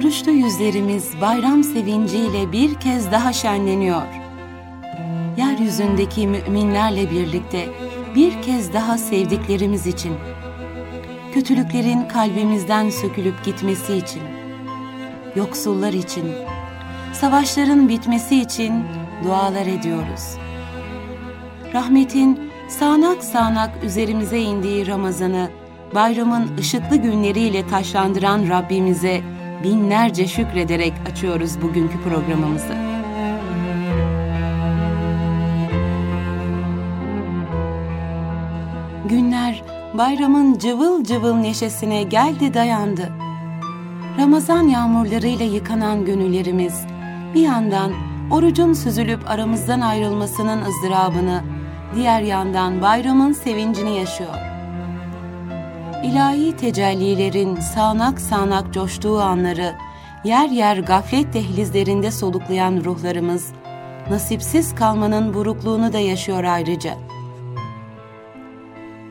Oruçlu yüzlerimiz bayram sevinciyle bir kez daha şenleniyor. Yeryüzündeki müminlerle birlikte bir kez daha sevdiklerimiz için, kötülüklerin kalbimizden sökülüp gitmesi için, yoksullar için, savaşların bitmesi için dualar ediyoruz. Rahmetin sağanak sağanak üzerimize indiği Ramazan'ı bayramın ışıklı günleriyle taşlandıran Rabbimize binlerce şükrederek açıyoruz bugünkü programımızı. Günler bayramın cıvıl cıvıl neşesine geldi dayandı. Ramazan yağmurlarıyla yıkanan gönüllerimiz bir yandan orucun süzülüp aramızdan ayrılmasının ızdırabını, diğer yandan bayramın sevincini yaşıyor. İlahi tecellilerin sağanak sağanak coştuğu anları, yer yer gaflet dehlizlerinde soluklayan ruhlarımız, nasipsiz kalmanın burukluğunu da yaşıyor ayrıca.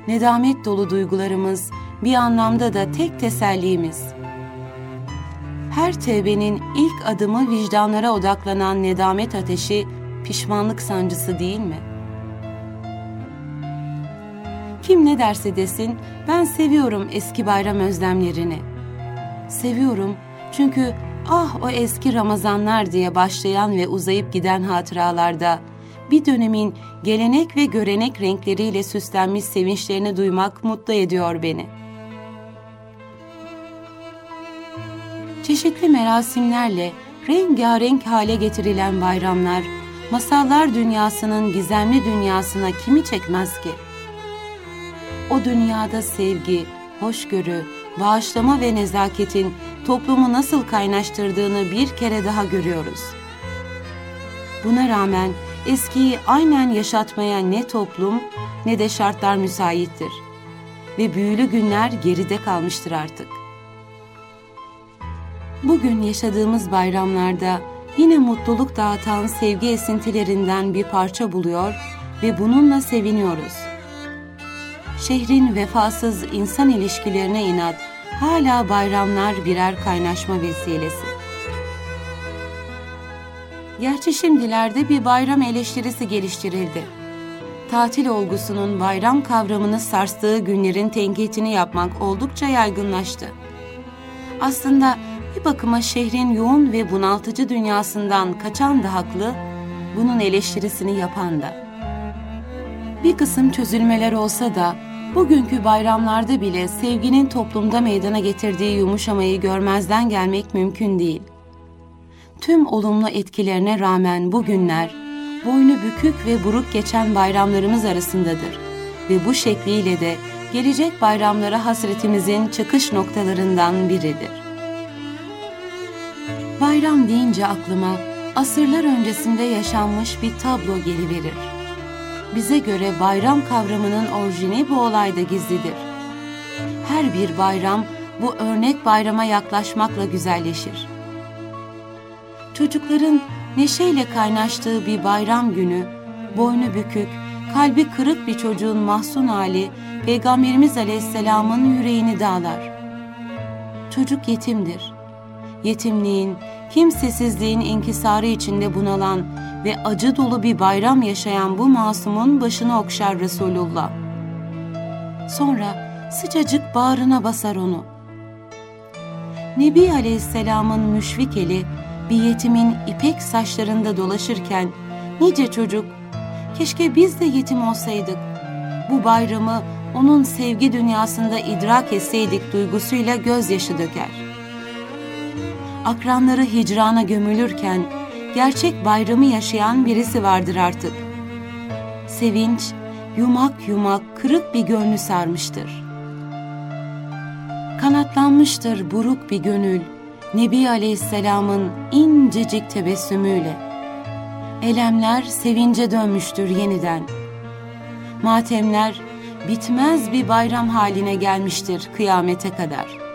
Nedamet dolu duygularımız bir anlamda da tek tesellimiz. Her tevbenin ilk adımı vicdanlara odaklanan nedamet ateşi, pişmanlık sancısı değil mi?'' Kim ne derse desin ben seviyorum eski bayram özlemlerini. Seviyorum çünkü ah o eski Ramazanlar diye başlayan ve uzayıp giden hatıralarda bir dönemin gelenek ve görenek renkleriyle süslenmiş sevinçlerini duymak mutlu ediyor beni. Çeşitli merasimlerle rengarenk hale getirilen bayramlar, masallar dünyasının gizemli dünyasına kimi çekmez ki?'' O dünyada sevgi, hoşgörü, bağışlama ve nezaketin toplumu nasıl kaynaştırdığını bir kere daha görüyoruz. Buna rağmen eskiyi aynen yaşatmaya ne toplum ne de şartlar müsaittir ve büyülü günler geride kalmıştır artık. Bugün yaşadığımız bayramlarda yine mutluluk dağıtan sevgi esintilerinden bir parça buluyor ve bununla seviniyoruz şehrin vefasız insan ilişkilerine inat, hala bayramlar birer kaynaşma vesilesi. Gerçi şimdilerde bir bayram eleştirisi geliştirildi. Tatil olgusunun bayram kavramını sarstığı günlerin tenkitini yapmak oldukça yaygınlaştı. Aslında bir bakıma şehrin yoğun ve bunaltıcı dünyasından kaçan da haklı, bunun eleştirisini yapan da. Bir kısım çözülmeler olsa da Bugünkü bayramlarda bile sevginin toplumda meydana getirdiği yumuşamayı görmezden gelmek mümkün değil. Tüm olumlu etkilerine rağmen bugünler boynu bükük ve buruk geçen bayramlarımız arasındadır ve bu şekliyle de gelecek bayramlara hasretimizin çıkış noktalarından biridir. Bayram deyince aklıma asırlar öncesinde yaşanmış bir tablo geliverir bize göre bayram kavramının orijini bu olayda gizlidir. Her bir bayram bu örnek bayrama yaklaşmakla güzelleşir. Çocukların neşeyle kaynaştığı bir bayram günü, boynu bükük, kalbi kırık bir çocuğun mahzun hali Peygamberimiz Aleyhisselam'ın yüreğini dağlar. Çocuk yetimdir. Yetimliğin, kimsesizliğin inkisarı içinde bunalan ve acı dolu bir bayram yaşayan bu masumun başını okşar Resulullah. Sonra sıcacık bağrına basar onu. Nebi Aleyhisselam'ın müşfik eli bir yetimin ipek saçlarında dolaşırken nice çocuk keşke biz de yetim olsaydık. Bu bayramı onun sevgi dünyasında idrak etseydik duygusuyla gözyaşı döker. Akranları hicrana gömülürken gerçek bayramı yaşayan birisi vardır artık. Sevinç, yumak yumak kırık bir gönlü sarmıştır. Kanatlanmıştır buruk bir gönül, Nebi Aleyhisselam'ın incecik tebessümüyle. Elemler sevince dönmüştür yeniden. Matemler bitmez bir bayram haline gelmiştir kıyamete kadar.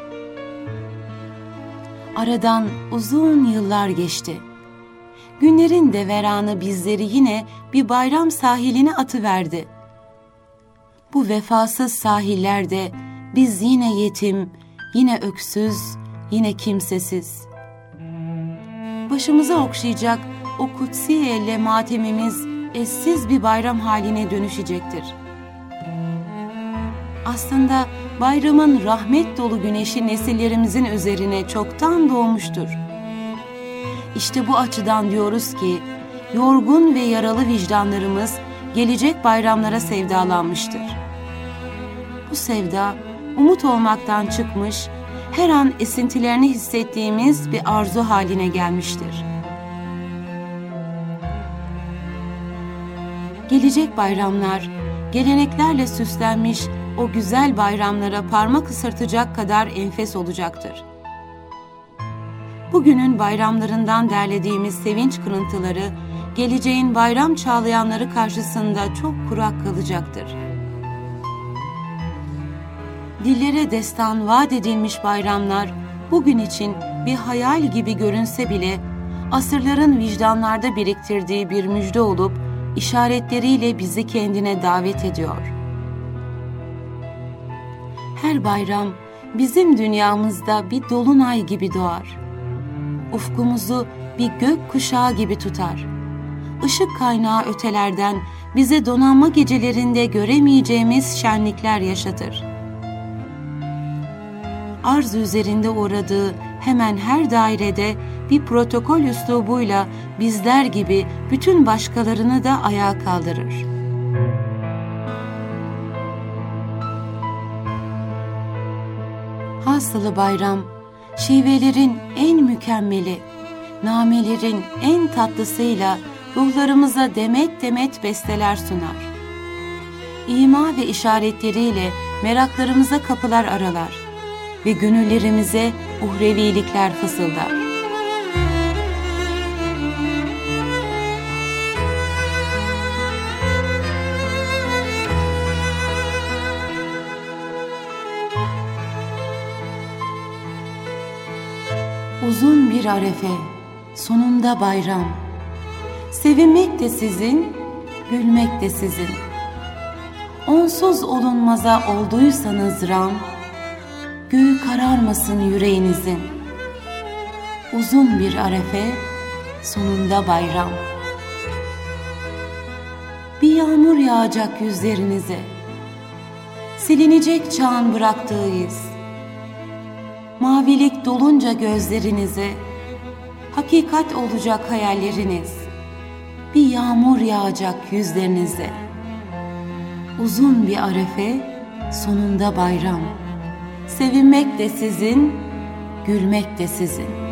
Aradan uzun yıllar geçti günlerin deveranı bizleri yine bir bayram sahiline atıverdi. Bu vefasız sahillerde biz yine yetim, yine öksüz, yine kimsesiz, başımıza okşayacak o kutsi elle matemimiz eşsiz bir bayram haline dönüşecektir. Aslında bayramın rahmet dolu güneşi nesillerimizin üzerine çoktan doğmuştur. İşte bu açıdan diyoruz ki, yorgun ve yaralı vicdanlarımız gelecek bayramlara sevdalanmıştır. Bu sevda, umut olmaktan çıkmış, her an esintilerini hissettiğimiz bir arzu haline gelmiştir. Gelecek bayramlar, geleneklerle süslenmiş o güzel bayramlara parmak ısırtacak kadar enfes olacaktır. Bugünün bayramlarından derlediğimiz sevinç kırıntıları, geleceğin bayram çağlayanları karşısında çok kurak kalacaktır. Dillere destan vaat edilmiş bayramlar, bugün için bir hayal gibi görünse bile, asırların vicdanlarda biriktirdiği bir müjde olup, işaretleriyle bizi kendine davet ediyor. Her bayram bizim dünyamızda bir dolunay gibi doğar. Ufkumuzu bir gök kuşağı gibi tutar. Işık kaynağı ötelerden bize donanma gecelerinde göremeyeceğimiz şenlikler yaşatır. Arz üzerinde uğradığı hemen her dairede bir protokol üslubuyla bizler gibi bütün başkalarını da ayağa kaldırır. Hasılı bayram, şivelerin en mükemmeli, namelerin en tatlısıyla ruhlarımıza demet demet besteler sunar. İma ve işaretleriyle meraklarımıza kapılar aralar ve gönüllerimize uhrevilikler fısıldar. Uzun bir arefe, sonunda bayram. Sevinmek de sizin, gülmek de sizin. Onsuz olunmaza olduysanız ram, göğü kararmasın yüreğinizin. Uzun bir arefe, sonunda bayram. Bir yağmur yağacak yüzlerinize. Silinecek çağın bıraktığı iz mavilik dolunca gözlerinize, hakikat olacak hayalleriniz, bir yağmur yağacak yüzlerinize. Uzun bir arefe, sonunda bayram. Sevinmek de sizin, gülmek de sizin.''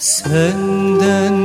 Ramazanlar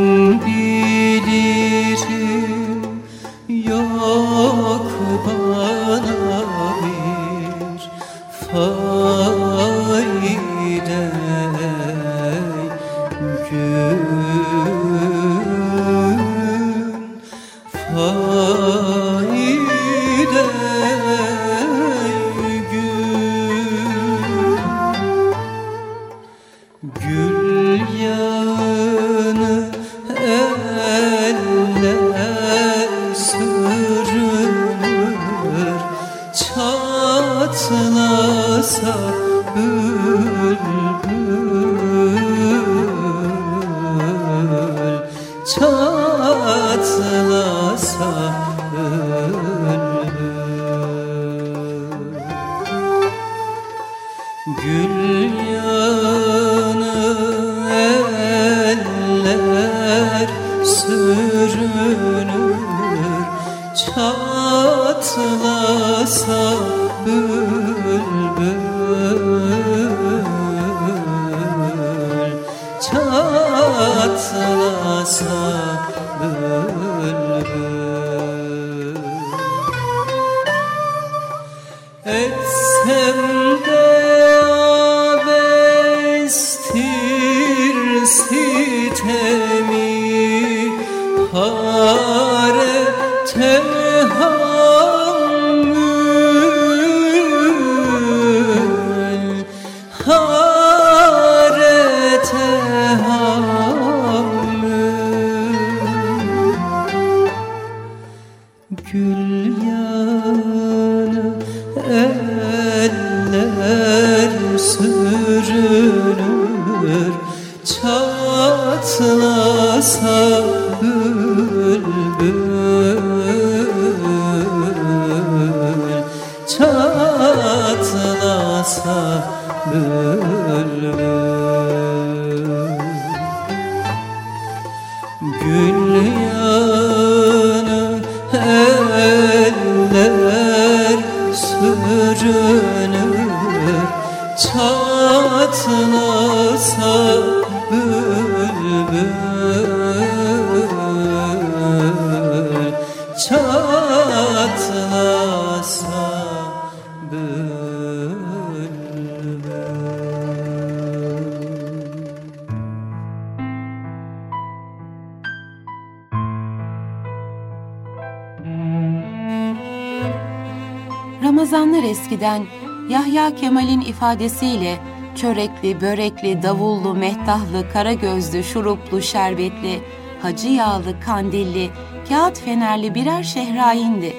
Yahya Kemal'in ifadesiyle çörekli, börekli, davullu, mehtahlı, kara gözlü, şuruplu, şerbetli, hacı yağlı, kandilli, kağıt fenerli birer şehrayindi.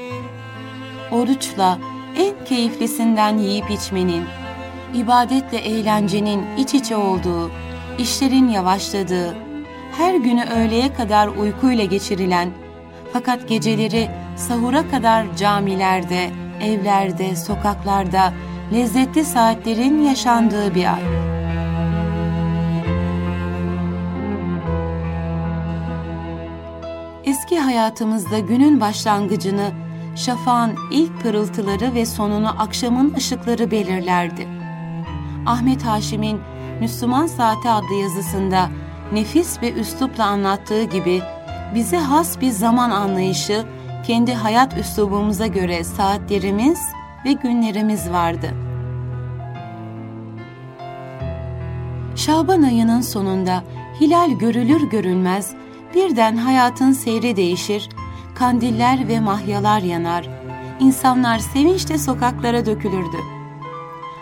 Oruçla en keyiflisinden yiyip içmenin, ibadetle eğlencenin iç içe olduğu, işlerin yavaşladığı, her günü öğleye kadar uykuyla geçirilen, fakat geceleri sahura kadar camilerde, evlerde, sokaklarda lezzetli saatlerin yaşandığı bir ay. Eski hayatımızda günün başlangıcını şafağın ilk pırıltıları ve sonunu akşamın ışıkları belirlerdi. Ahmet Haşim'in Müslüman Saati adlı yazısında nefis ve üslupla anlattığı gibi bize has bir zaman anlayışı kendi hayat üslubumuza göre saatlerimiz ve günlerimiz vardı. Şaban ayının sonunda hilal görülür görülmez birden hayatın seyri değişir, kandiller ve mahyalar yanar, insanlar sevinçle sokaklara dökülürdü.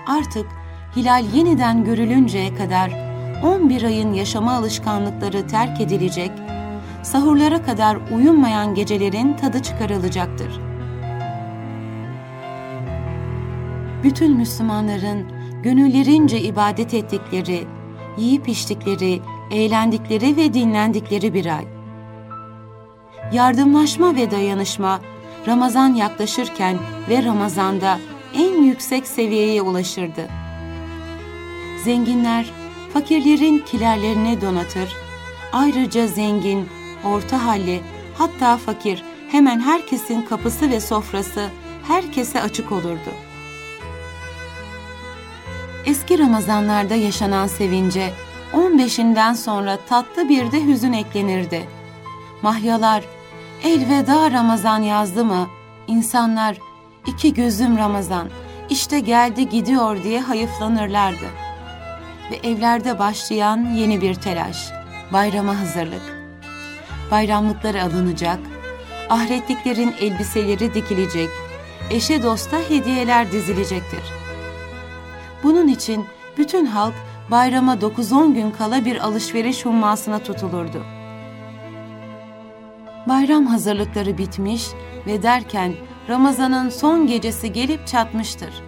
Artık hilal yeniden görülünceye kadar 11 ayın yaşama alışkanlıkları terk edilecek, sahurlara kadar uyunmayan gecelerin tadı çıkarılacaktır. Bütün Müslümanların gönüllerince ibadet ettikleri, yiyip içtikleri, eğlendikleri ve dinlendikleri bir ay. Yardımlaşma ve dayanışma Ramazan yaklaşırken ve Ramazan'da en yüksek seviyeye ulaşırdı. Zenginler fakirlerin kilerlerini donatır, ayrıca zengin, orta halli, hatta fakir hemen herkesin kapısı ve sofrası herkese açık olurdu. Eski Ramazanlarda yaşanan sevince 15'inden sonra tatlı bir de hüzün eklenirdi. Mahyalar elveda Ramazan yazdı mı insanlar iki gözüm Ramazan işte geldi gidiyor diye hayıflanırlardı. Ve evlerde başlayan yeni bir telaş, bayrama hazırlık. Bayramlıkları alınacak, ahretliklerin elbiseleri dikilecek, eşe dosta hediyeler dizilecektir. Bunun için bütün halk bayrama 9-10 gün kala bir alışveriş hummasına tutulurdu. Bayram hazırlıkları bitmiş ve derken Ramazan'ın son gecesi gelip çatmıştır.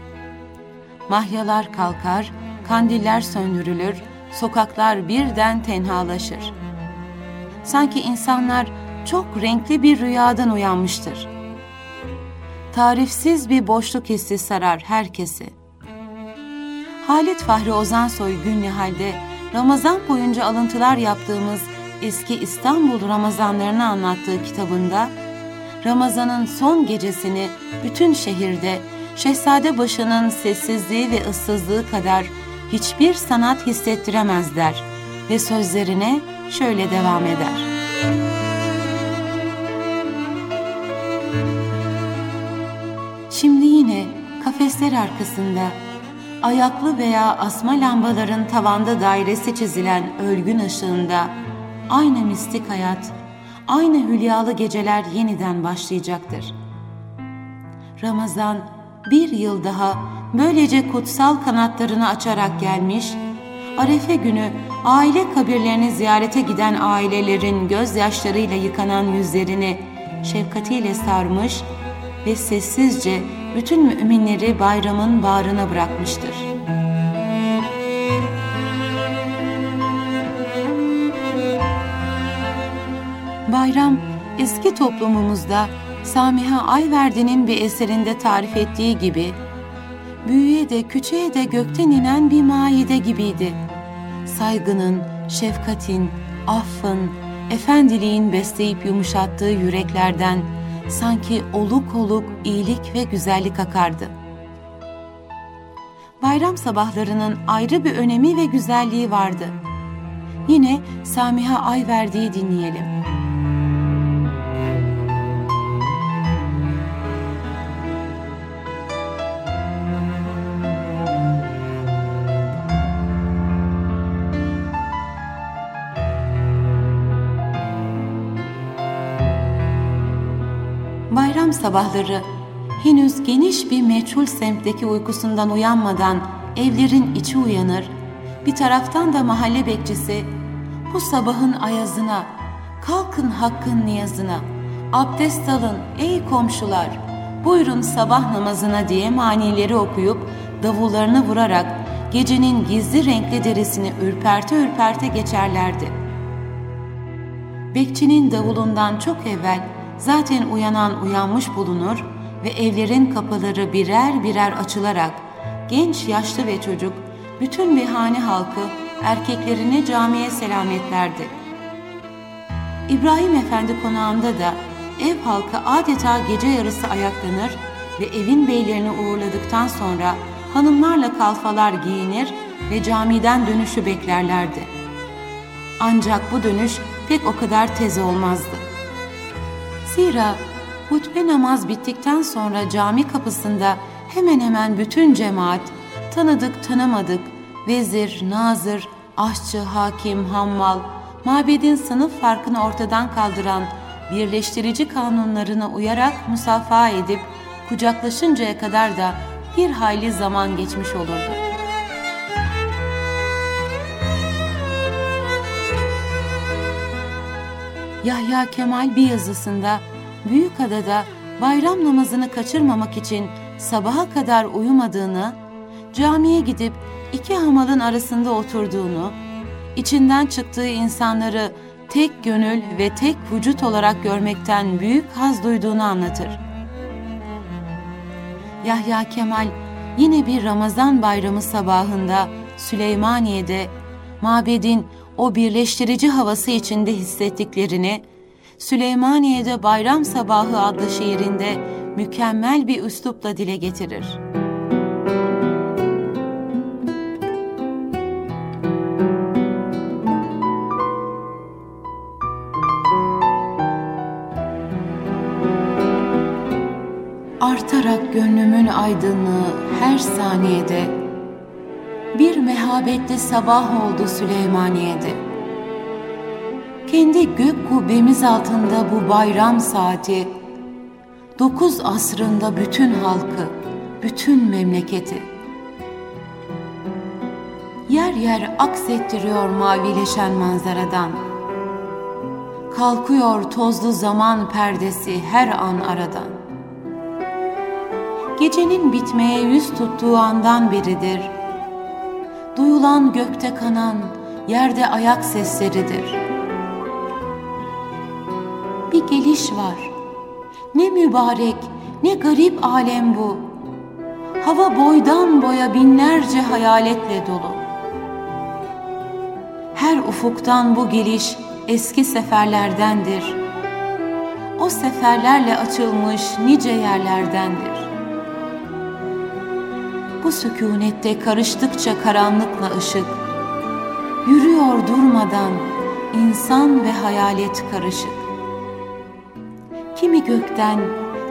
Mahyalar kalkar, kandiller söndürülür, sokaklar birden tenhalaşır. Sanki insanlar çok renkli bir rüyadan uyanmıştır. Tarifsiz bir boşluk hissi sarar herkesi. Halit Fahri Ozansoy Günnihal'de Ramazan boyunca alıntılar yaptığımız eski İstanbul Ramazanlarını anlattığı kitabında Ramazan'ın son gecesini bütün şehirde Şehzade başının sessizliği ve ıssızlığı kadar hiçbir sanat hissettiremezler ve sözlerine şöyle devam eder. Şimdi yine kafesler arkasında ayaklı veya asma lambaların tavanda dairesi çizilen ölgün ışığında aynı mistik hayat, aynı hülyalı geceler yeniden başlayacaktır. Ramazan bir yıl daha böylece kutsal kanatlarını açarak gelmiş, Arefe günü aile kabirlerini ziyarete giden ailelerin gözyaşlarıyla yıkanan yüzlerini şefkatiyle sarmış ve sessizce bütün müminleri bayramın bağrına bırakmıştır. Bayram eski toplumumuzda Samiha Ayverdi'nin bir eserinde tarif ettiği gibi büyüye de küçüğe de gökten inen bir maide gibiydi. Saygının, şefkatin, affın, efendiliğin besleyip yumuşattığı yüreklerden sanki oluk oluk iyilik ve güzellik akardı. Bayram sabahlarının ayrı bir önemi ve güzelliği vardı. Yine Samiha Ayverdi'yi dinleyelim. Sabahları henüz geniş bir meçhul semtteki uykusundan uyanmadan evlerin içi uyanır, bir taraftan da mahalle bekçisi bu sabahın ayazına, kalkın hakkın niyazına, abdest alın ey komşular, buyurun sabah namazına diye manileri okuyup davullarını vurarak gecenin gizli renkli derisini ürperte ürperte geçerlerdi. Bekçinin davulundan çok evvel zaten uyanan uyanmış bulunur ve evlerin kapıları birer birer açılarak genç, yaşlı ve çocuk bütün bir hane halkı erkeklerini camiye selametlerdi. İbrahim Efendi konağında da ev halkı adeta gece yarısı ayaklanır ve evin beylerini uğurladıktan sonra hanımlarla kalfalar giyinir ve camiden dönüşü beklerlerdi. Ancak bu dönüş pek o kadar tez olmazdı. Zira hutbe namaz bittikten sonra cami kapısında hemen hemen bütün cemaat, tanıdık tanımadık, vezir, nazır, aşçı, hakim, hammal, mabedin sınıf farkını ortadan kaldıran birleştirici kanunlarına uyarak musafaha edip kucaklaşıncaya kadar da bir hayli zaman geçmiş olurdu. Yahya Kemal bir yazısında Büyükada'da bayram namazını kaçırmamak için sabaha kadar uyumadığını, camiye gidip iki hamalın arasında oturduğunu, içinden çıktığı insanları tek gönül ve tek vücut olarak görmekten büyük haz duyduğunu anlatır. Yahya Kemal yine bir Ramazan bayramı sabahında Süleymaniye'de mabedin o birleştirici havası içinde hissettiklerini, Süleymaniye'de Bayram Sabahı adlı şiirinde mükemmel bir üslupla dile getirir. Artarak gönlümün aydınlığı her saniyede bir mehabetli sabah oldu Süleymaniye'de. Kendi gök kubbemiz altında bu bayram saati dokuz asrında bütün halkı, bütün memleketi yer yer aksettiriyor mavileşen manzaradan. Kalkıyor tozlu zaman perdesi her an aradan. Gecenin bitmeye yüz tuttuğu andan beridir. Duyulan gökte kanan, yerde ayak sesleridir. Bir geliş var. Ne mübarek, ne garip alem bu. Hava boydan boya binlerce hayaletle dolu. Her ufuktan bu geliş eski seferlerdendir. O seferlerle açılmış nice yerlerdendir. Bu sükunette karıştıkça karanlıkla ışık, yürüyor durmadan insan ve hayalet karışık. Kimi gökten,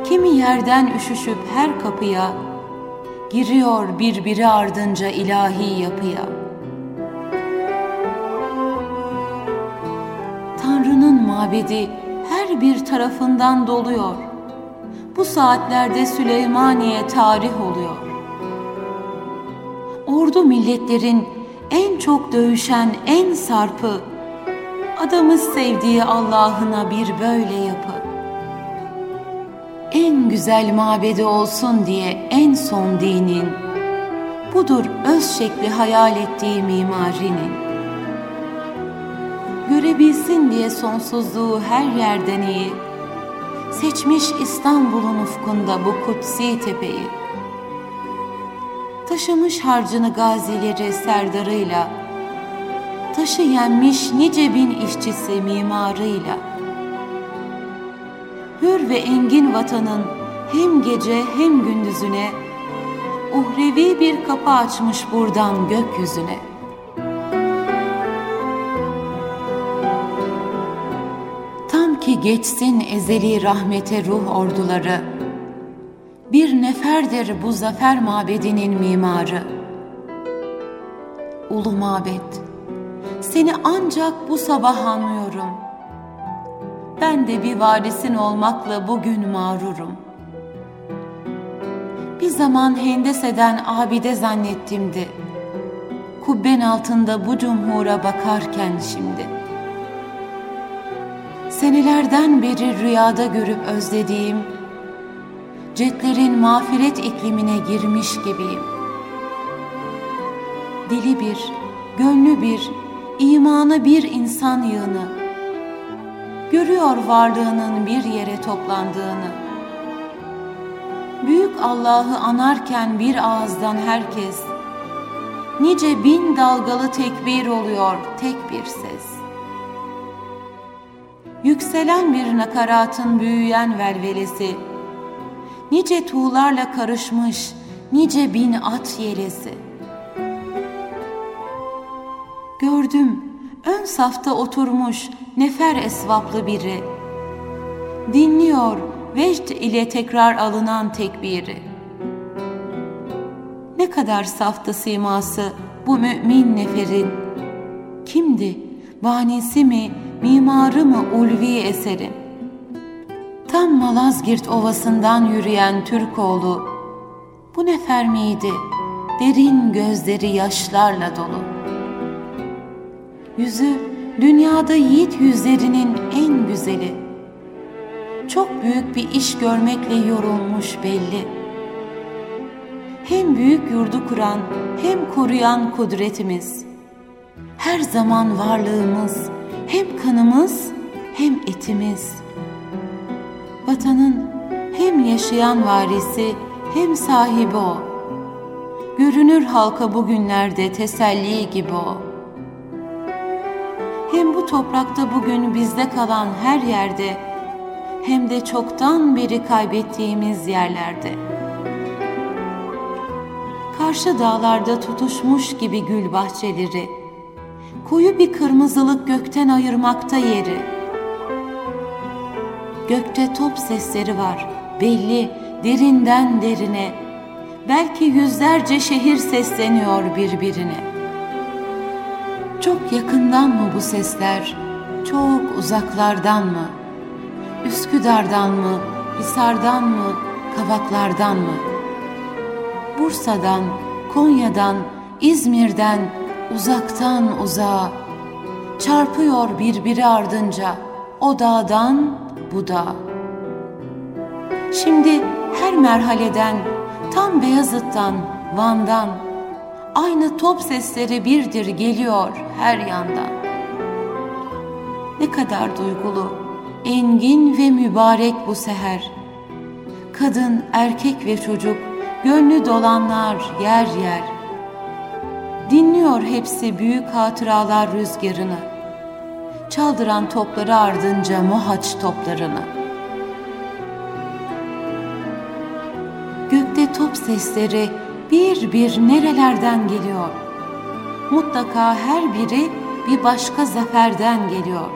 kimi yerden üşüşüp her kapıya, giriyor birbiri ardınca ilahi yapıya. Tanrı'nın mabedi her bir tarafından doluyor. Bu saatlerde Süleymaniye tarih oluyor. Ordu milletlerin en çok dövüşen en sarpı, adamı sevdiği Allah'ına bir böyle yapı. En güzel mabedi olsun diye en son dinin, budur öz şekli hayal ettiği mimarinin. Görebilsin diye sonsuzluğu her yerden iyi, seçmiş İstanbul'un ufkunda bu kutsi tepeyi. Taşımış harcını gazileri serdarıyla, taşı yenmiş nice bin işçisi mimarıyla. Hür ve engin vatanın hem gece hem gündüzüne, uhrevi bir kapı açmış buradan gökyüzüne. Tam ki geçsin ezeli rahmete ruh orduları, bir neferdir bu zafer mabedinin mimarı. Ulu mabet, seni ancak bu sabah anlıyorum. Ben de bir varisin olmakla bugün mağrurum. Bir zaman hendeseden abide zannettimdi. Kubben altında bu cumhura bakarken şimdi. Senelerden beri rüyada görüp özlediğim, cetlerin mağfiret iklimine girmiş gibiyim. Dili bir, gönlü bir, imanı bir insan yığını. Görüyor varlığının bir yere toplandığını. Büyük Allah'ı anarken bir ağızdan herkes, nice bin dalgalı tekbir oluyor tek bir ses. Yükselen bir nakaratın büyüyen velvelesi, nice tuğlarla karışmış, nice bin at yelesi. Gördüm, ön safta oturmuş nefer esvaplı biri. Dinliyor vecd ile tekrar alınan tekbiri. Ne kadar saftı siması bu mümin neferin. Kimdi, banisi mi, mimarı mı ulvi eserin? Tam Malazgirt ovasından yürüyen Türkoğlu, bu nefer miydi? Derin gözleri yaşlarla dolu. Yüzü dünyada yiğit yüzlerinin en güzeli. Çok büyük bir iş görmekle yorulmuş belli. Hem büyük yurdu kuran hem koruyan kudretimiz. Her zaman varlığımız, hem kanımız hem etimiz.'' Vatanın hem yaşayan varisi hem sahibi o. Görünür halka bugünlerde teselli gibi o. hem bu toprakta bugün bizde kalan her yerde hem de çoktan beri kaybettiğimiz yerlerde. Karşı dağlarda tutuşmuş gibi gül bahçeleri, koyu bir kırmızılık gökten ayırmakta yeri. Gökte top sesleri var, belli derinden derine. Belki yüzlerce şehir sesleniyor birbirine. Çok yakından mı bu sesler, çok uzaklardan mı? Üsküdar'dan mı, Hisar'dan mı, Kavaklar'dan mı? Bursa'dan, Konya'dan, İzmir'den, uzaktan uzağa çarpıyor birbiri ardınca o dağdan bu dağ. Şimdi her merhaleden, tam Beyazıt'tan, Van'dan aynı top sesleri birdir geliyor her yandan. Ne kadar duygulu, engin ve mübarek bu seher. Kadın, erkek ve çocuk, gönlü dolanlar yer yer. Dinliyor hepsi büyük hatıralar rüzgarını. Çaldıran topları ardınca muhaç toplarını. Gökte top sesleri bir bir nerelerden geliyor. Mutlaka her biri bir başka zaferden geliyor.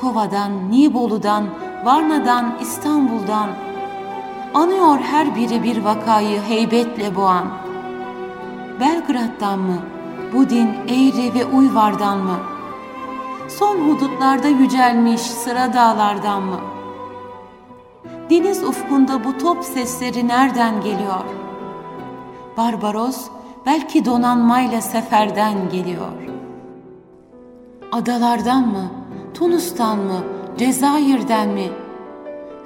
Kova'dan, Nibolu'dan, Varna'dan, İstanbul'dan anıyor her biri bir vakayı heybetle boğan. Belgrad'dan mı, Budin, Eğri ve Uyvar'dan mı? Son hudutlarda yücelmiş sıra dağlardan mı? Deniz ufkunda bu top sesleri nereden geliyor? Barbaros belki donanmayla seferden geliyor. Adalardan mı, Tunus'tan mı, Cezayir'den mi?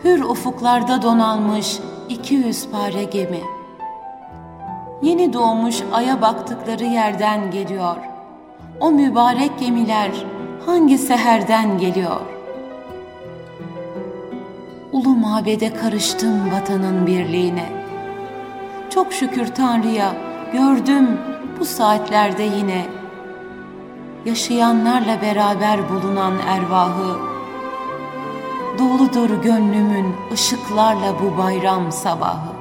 Hür ufuklarda donanmış 200 pare gemi. Yeni doğmuş aya baktıkları yerden geliyor. O mübarek gemiler hangi seherden geliyor? Ulu mabede karıştım vatanın birliğine. Çok şükür Tanrı'ya gördüm bu saatlerde yine. Yaşayanlarla beraber bulunan ervahı, Doludur gönlümün ışıklarla bu bayram sabahı.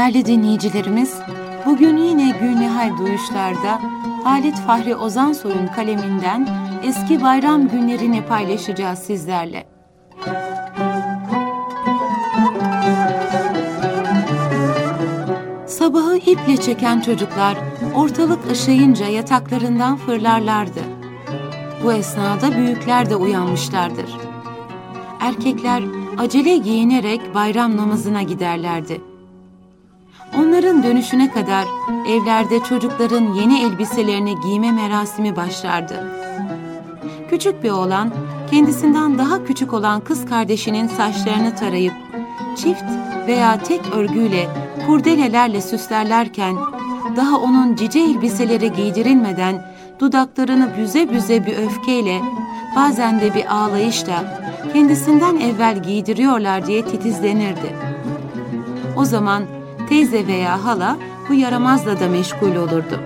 Değerli dinleyicilerimiz, bugün yine Gülnihal Duyuşlar'da Halit Fahri Ozansoy'un kaleminden eski bayram günlerini paylaşacağız sizlerle. Sabahı iple çeken çocuklar ortalık ışıyınca yataklarından fırlarlardı. Bu esnada büyükler de uyanmışlardır. Erkekler acele giyinerek bayram namazına giderlerdi. Onların dönüşüne kadar evlerde çocukların yeni elbiselerini giyme merasimi başlardı. Küçük bir oğlan kendisinden daha küçük olan kız kardeşinin saçlarını tarayıp çift veya tek örgüyle kurdelelerle süslerlerken daha onun cice elbiseleri giydirilmeden dudaklarını büze büze bir öfkeyle bazen de bir ağlayışla kendisinden evvel giydiriyorlar diye titizlenirdi. O zaman teyze veya hala bu yaramazla da meşgul olurdu.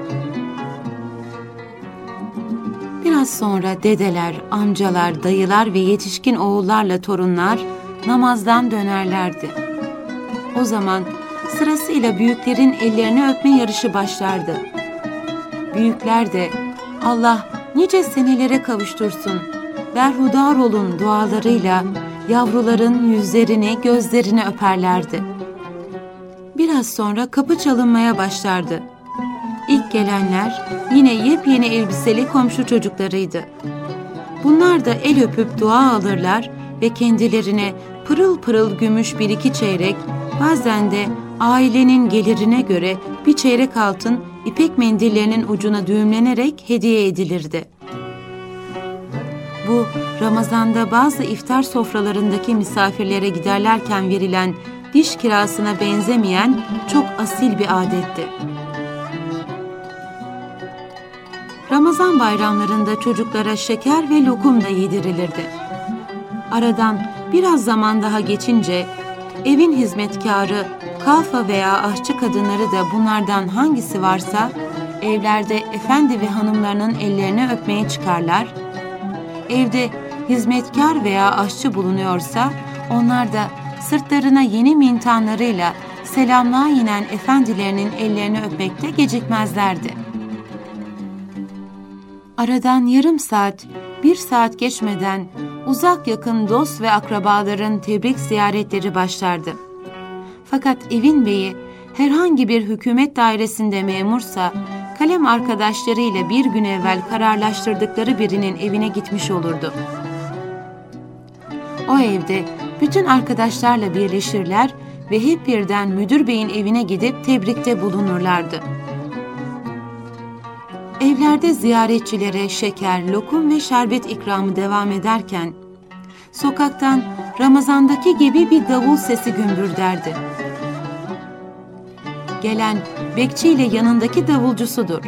Biraz sonra dedeler, amcalar, dayılar ve yetişkin oğullarla torunlar namazdan dönerlerdi. O zaman sırasıyla büyüklerin ellerini öpme yarışı başlardı. Büyükler de Allah nice senelere kavuştursun, berhudar olun dualarıyla yavruların yüzlerini, gözlerini öperlerdi. Biraz sonra kapı çalınmaya başlardı. İlk gelenler yine yepyeni elbiseli komşu çocuklarıydı. Bunlar da el öpüp dua alırlar ve kendilerine pırıl pırıl gümüş bir iki çeyrek, bazen de ailenin gelirine göre bir çeyrek altın ipek mendillerinin ucuna düğümlenerek hediye edilirdi. Bu Ramazan'da bazı iftar sofralarındaki misafirlere giderlerken verilen diş kirasına benzemeyen çok asil bir adetti. Ramazan bayramlarında çocuklara şeker ve lokum da yedirilirdi. Aradan biraz zaman daha geçince evin hizmetkarı, kalfa veya aşçı kadınları da bunlardan hangisi varsa evlerde efendi ve hanımlarının ellerini öpmeye çıkarlar. Evde hizmetkar veya aşçı bulunuyorsa onlar da sırtlarına yeni mintanlarıyla selamlığa inen efendilerinin ellerini öpmekte gecikmezlerdi. Aradan yarım saat, bir saat geçmeden uzak yakın dost ve akrabaların tebrik ziyaretleri başlardı. Fakat evin beyi herhangi bir hükümet dairesinde memursa kalem arkadaşlarıyla bir gün evvel kararlaştırdıkları birinin evine gitmiş olurdu. O evde bütün arkadaşlarla birleşirler ve hep birden müdür beyin evine gidip tebrikte bulunurlardı. Evlerde ziyaretçilere şeker, lokum ve şerbet ikramı devam ederken, sokaktan Ramazan'daki gibi bir davul sesi gümbürderdi. Gelen bekçi ile yanındaki davulcusudur.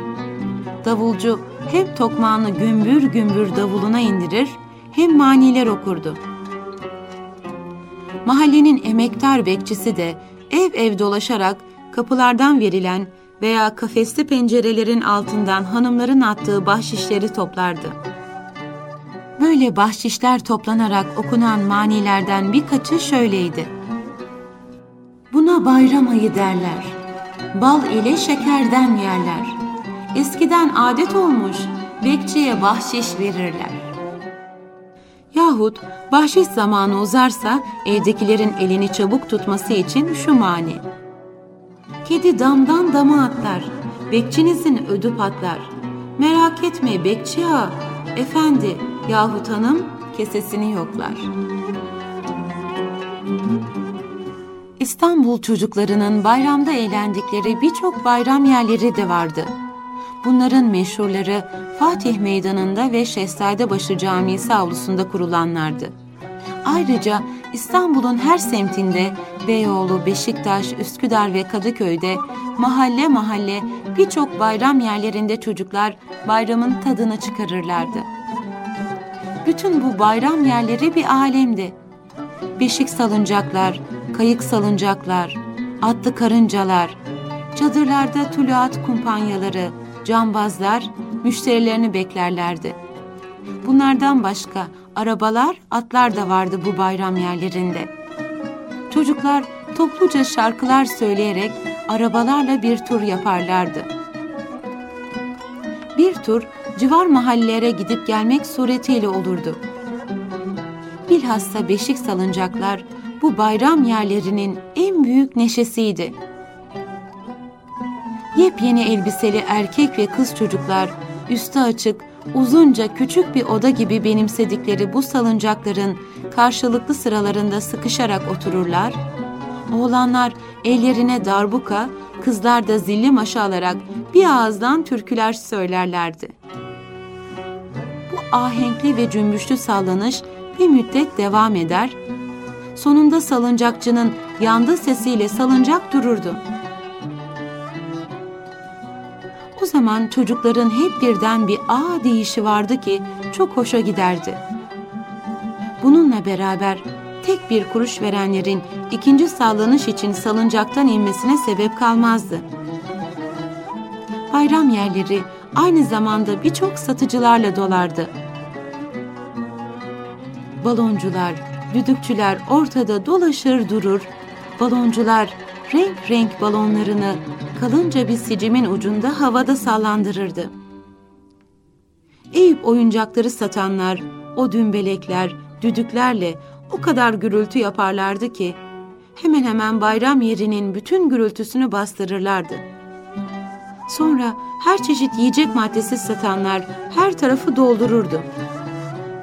Davulcu hem tokmağını gümbür gümbür davuluna indirir, hem maniler okurdu. Mahallenin emektar bekçisi de ev ev dolaşarak kapılardan verilen veya kafesli pencerelerin altından hanımların attığı bahşişleri toplardı. Böyle bahşişler toplanarak okunan manilerden birkaçı şöyleydi. Buna bayram ayı derler. Bal ile şekerden yerler. Eskiden adet olmuş, bekçiye bahşiş verirler. Yahut bahşiş zamanı uzarsa evdekilerin elini çabuk tutması için şu mani. Kedi damdan dama atlar, bekçinizin ödü patlar. Merak etme bekçi ağa, efendi yahut hanım kesesini yoklar. İstanbul çocuklarının bayramda eğlendikleri birçok bayram yerleri de vardı. Bunların meşhurları Fatih Meydanı'nda ve Şehzadebaşı Camisi avlusunda kurulanlardı. Ayrıca İstanbul'un her semtinde Beyoğlu, Beşiktaş, Üsküdar ve Kadıköy'de mahalle mahalle birçok bayram yerlerinde çocuklar bayramın tadını çıkarırlardı. Bütün bu bayram yerleri bir alemdi. Beşik salıncaklar, kayık salıncaklar, atlı karıncalar, çadırlarda tuluat kumpanyaları, cambazlar müşterilerini beklerlerdi. Bunlardan başka arabalar, atlar da vardı bu bayram yerlerinde. Çocuklar topluca şarkılar söyleyerek arabalarla bir tur yaparlardı. Bir tur civar mahallelere gidip gelmek suretiyle olurdu. Bilhassa beşik salıncaklar bu bayram yerlerinin en büyük neşesiydi. Yepyeni elbiseli erkek ve kız çocuklar üstü açık, uzunca küçük bir oda gibi benimsedikleri bu salıncakların karşılıklı sıralarında sıkışarak otururlar. Oğlanlar ellerine darbuka, kızlar da zilli maşa alarak bir ağızdan türküler söylerlerdi. Bu ahenkli ve cümbüşlü sallanış bir müddet devam eder. Sonunda salıncakçının yandı sesiyle salıncak dururdu. O zaman çocukların hep birden bir a deyişi vardı ki çok hoşa giderdi. Bununla beraber tek bir kuruş verenlerin ikinci sallanış için salıncaktan inmesine sebep kalmazdı. Bayram yerleri aynı zamanda birçok satıcılarla dolardı. Baloncular, düdükçüler ortada dolaşır durur. Baloncular renk renk balonlarını kalınca bir sicimin ucunda havada sallandırırdı. Eyüp oyuncakları satanlar, o dümbelekler, düdüklerle o kadar gürültü yaparlardı ki, hemen hemen bayram yerinin bütün gürültüsünü bastırırlardı. Sonra her çeşit yiyecek maddesi satanlar her tarafı doldururdu.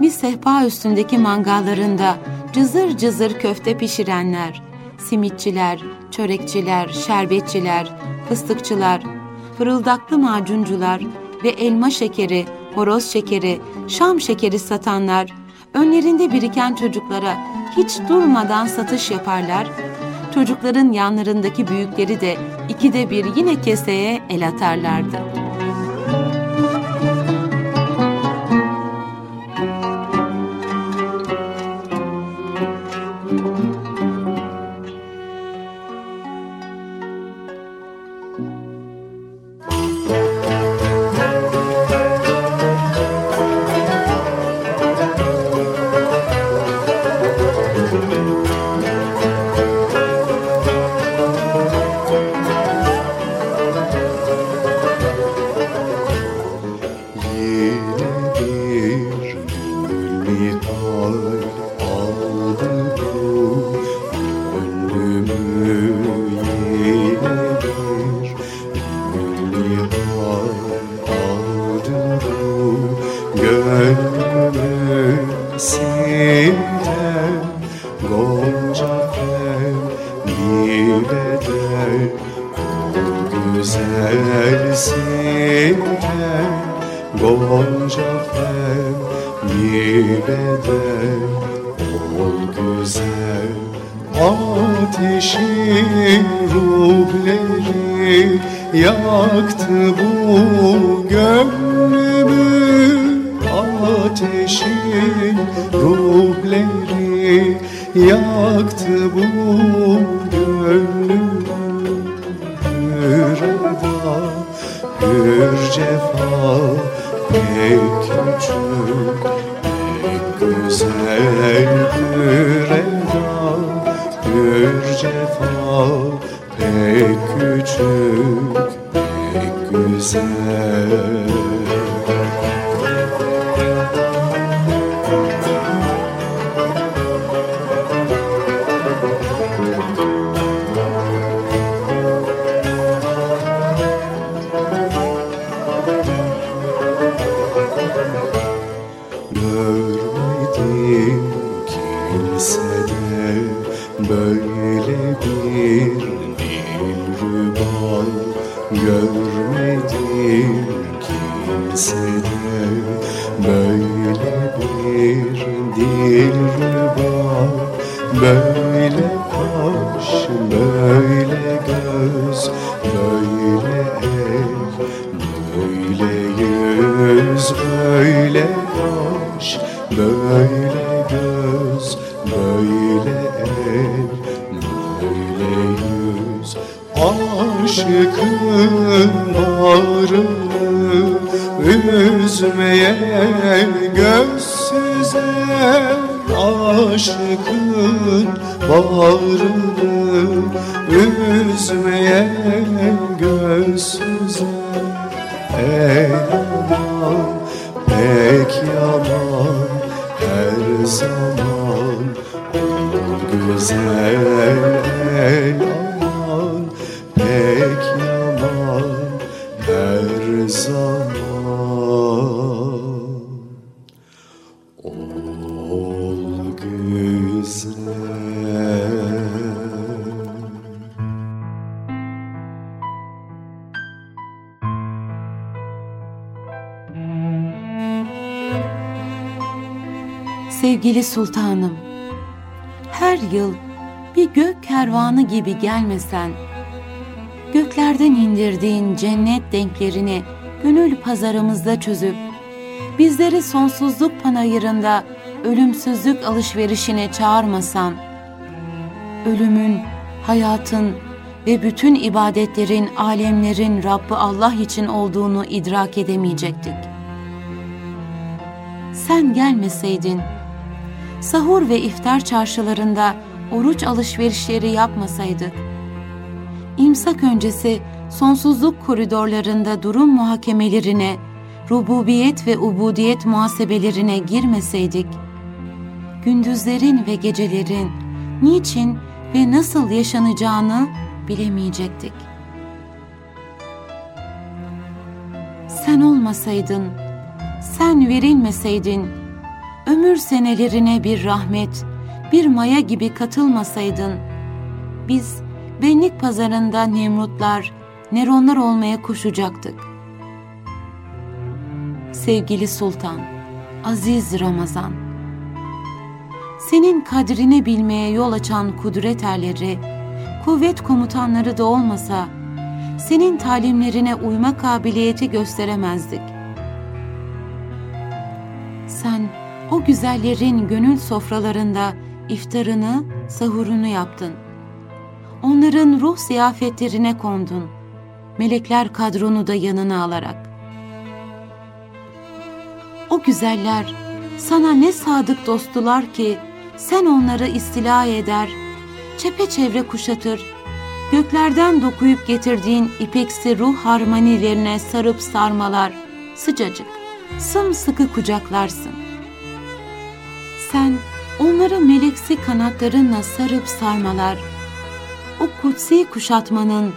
Bir sehpa üstündeki mangallarında cızır cızır köfte pişirenler, simitçiler, çörekçiler, şerbetçiler, fıstıkçılar, fırıldaklı macuncular ve elma şekeri, horoz şekeri, şam şekeri satanlar, önlerinde biriken çocuklara hiç durmadan satış yaparlar, çocukların yanlarındaki büyükleri de ikide bir yine keseye el atarlardı.'' Bu gönlümü ateşin ruhleri yaktı bu gönlümü. Hür eda hür cefa pek küçük pek güzel hür eda hür cefa pek küçük güzel aşkın bağrını üzmeyen gözsüze Ey aman pek yaman her zaman güzel el aman pek yaman Sevgili sultanım, her yıl bir gök kervanı gibi gelmesen, göklerden indirdiğin cennet denklerini gönül pazarımızda çözüp, bizleri sonsuzluk panayırında ölümsüzlük alışverişine çağırmasan, ölümün, hayatın ve bütün ibadetlerin, alemlerin Rabbi Allah için olduğunu idrak edemeyecektik. Sen gelmeseydin, sahur ve iftar çarşılarında oruç alışverişleri yapmasaydık, imsak öncesi sonsuzluk koridorlarında durum muhakemelerine, rububiyet ve ubudiyet muhasebelerine girmeseydik, gündüzlerin ve gecelerin niçin ve nasıl yaşanacağını bilemeyecektik. Sen olmasaydın, sen verilmeseydin, ömür senelerine bir rahmet, bir maya gibi katılmasaydın, biz benlik pazarında Nemrutlar, Neronlar olmaya koşacaktık. Sevgili Sultan, Aziz Ramazan, senin kadrini bilmeye yol açan kudret erleri, kuvvet komutanları da olmasa, senin talimlerine uyma kabiliyeti gösteremezdik. Sen o güzellerin gönül sofralarında iftarını, sahurunu yaptın. Onların ruh ziyafetlerine kondun. Melekler kadronu da yanına alarak. O güzeller sana ne sadık dostular ki sen onları istila eder, çepeçevre kuşatır, göklerden dokuyup getirdiğin ipeksi ruh harmonilerine sarıp sarmalar, sıcacık, sımsıkı kucaklarsın. Sen onları meleksi kanatlarınla sarıp sarmalar, o kutsi kuşatmanın,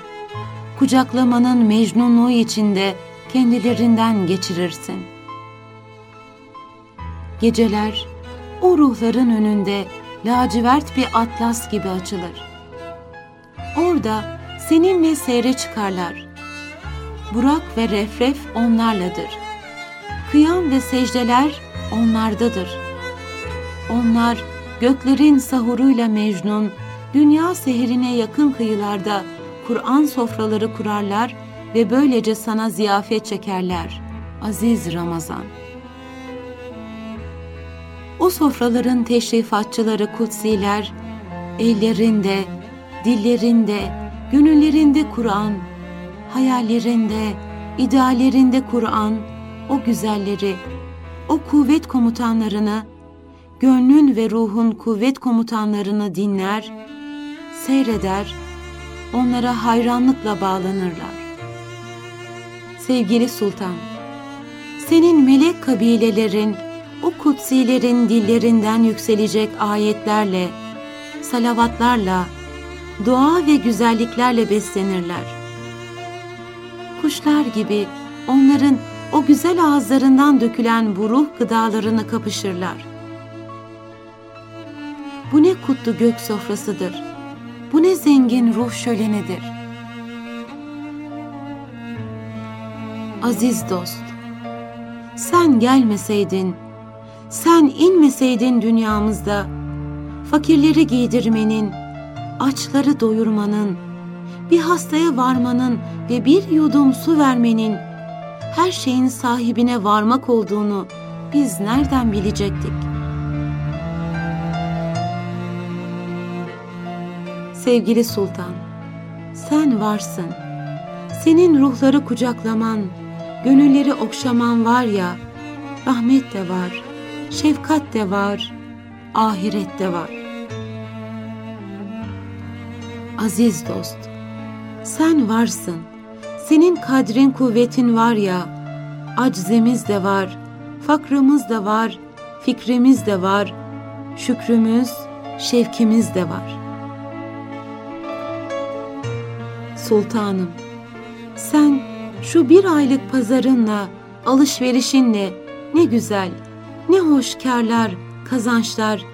kucaklamanın mecnunluğu içinde kendilerinden geçirirsin. Geceler o ruhların önünde lacivert bir atlas gibi açılır. Orada seninle seyre çıkarlar. Burak ve refref onlarladır. Kıyam ve secdeler onlardadır. Onlar göklerin sahuruyla mecnun, dünya seherine yakın kıyılarda Kur'an sofraları kurarlar ve böylece sana ziyafet çekerler. Aziz Ramazan. O sofraların teşrifatçıları kutsiler, ellerinde, dillerinde, gönüllerinde Kur'an, hayallerinde, ideallerinde Kur'an, o güzelleri, o kuvvet komutanlarını, gönlün ve ruhun kuvvet komutanlarını dinler, seyreder, onlara hayranlıkla bağlanırlar. Sevgili Sultan, senin melek kabilelerin, o kutsilerin dillerinden yükselecek ayetlerle, salavatlarla, dua ve güzelliklerle beslenirler. Kuşlar gibi onların o güzel ağızlarından dökülen bu ruh gıdalarını kapışırlar. Bu ne kutlu gök sofrasıdır. Bu ne zengin ruh şölenidir. Aziz dost, sen gelmeseydin, sen inmeseydin dünyamızda, fakirleri giydirmenin, açları doyurmanın, bir hastaya varmanın ve bir yudum su vermenin, her şeyin sahibine varmak olduğunu biz nereden bilecektik? Sevgili Sultan, sen varsın. Senin ruhları kucaklaman, gönülleri okşaman var ya, rahmet de var, şefkat de var, ahiret de var. Aziz dost, sen varsın. Senin kadrin kuvvetin var ya, aczimiz de var, fakrımız da var, fikrimiz de var, şükrümüz, şevkimiz de var. Sultanım, sen şu bir aylık pazarınla, alışverişinle ne güzel, ne hoş karlar, kazançlar,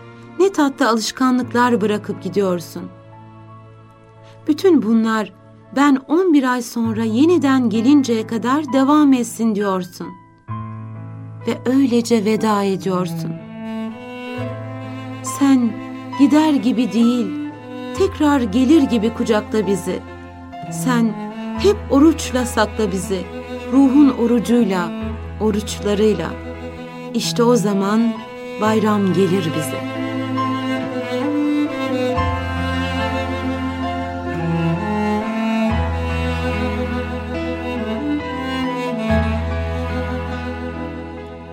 ne tatlı alışkanlıklar bırakıp gidiyorsun. Bütün bunlar ben 11 ay sonra yeniden gelinceye kadar devam etsin diyorsun. Ve öylece veda ediyorsun. Sen gider gibi değil, tekrar gelir gibi kucakla bizi. Sen hep oruçla sakla bizi, ruhun orucuyla, oruçlarıyla. İşte o zaman bayram gelir bize.''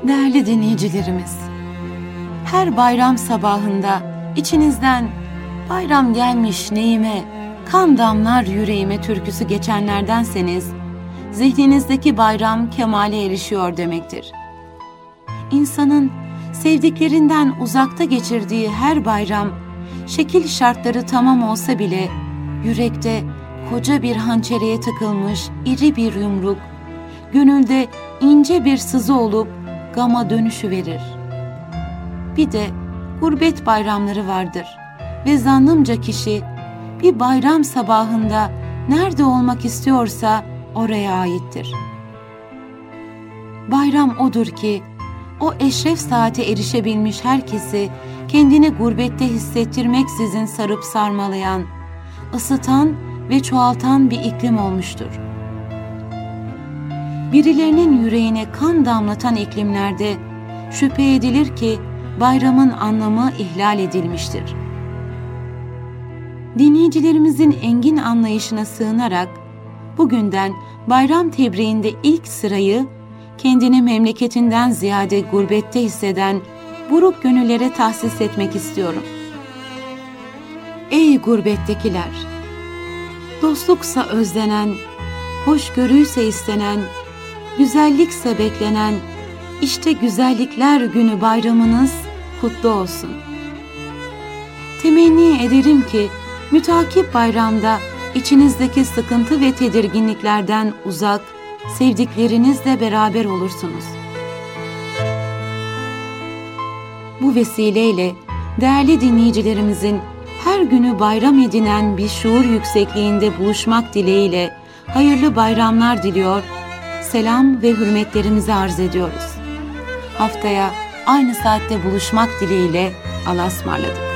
Değerli dinleyicilerimiz, her bayram sabahında içinizden bayram gelmiş neyime, kan damlar yüreğime türküsü geçenlerdenseniz, zihninizdeki bayram kemale erişiyor demektir. İnsanın sevdiklerinden uzakta geçirdiği her bayram şekil şartları tamam olsa bile yürekte koca bir hançereye takılmış iri bir yumruk, gönülde ince bir sızı olup gama dönüşü verir. Bir de gurbet bayramları vardır ve zannımca kişi bir bayram sabahında nerede olmak istiyorsa oraya aittir. Bayram odur ki o eşref saate erişebilmiş herkesi kendini gurbette hissettirmeksizin sarıp sarmalayan, ısıtan ve çoğaltan bir iklim olmuştur. Birilerinin yüreğine kan damlatan iklimlerde şüphe edilir ki bayramın anlamı ihlal edilmiştir. Dinleyicilerimizin engin anlayışına sığınarak bugünden bayram tebriğinde ilk sırayı kendini memleketinden ziyade gurbette hisseden buruk gönüllere tahsis etmek istiyorum. Ey gurbettekiler! Dostluksa özlenen, hoşgörüyse istenen, güzellikse beklenen, işte güzellikler günü bayramınız kutlu olsun. Temenni ederim ki mütakip bayramda içinizdeki sıkıntı ve tedirginliklerden uzak, sevdiklerinizle beraber olursunuz. Bu vesileyle değerli dinleyicilerimizin her günü bayram edinen bir şuur yüksekliğinde buluşmak dileğiyle hayırlı bayramlar diliyor, selam ve hürmetlerimizi arz ediyoruz. Haftaya aynı saatte buluşmak dileğiyle Allah'a ısmarladık.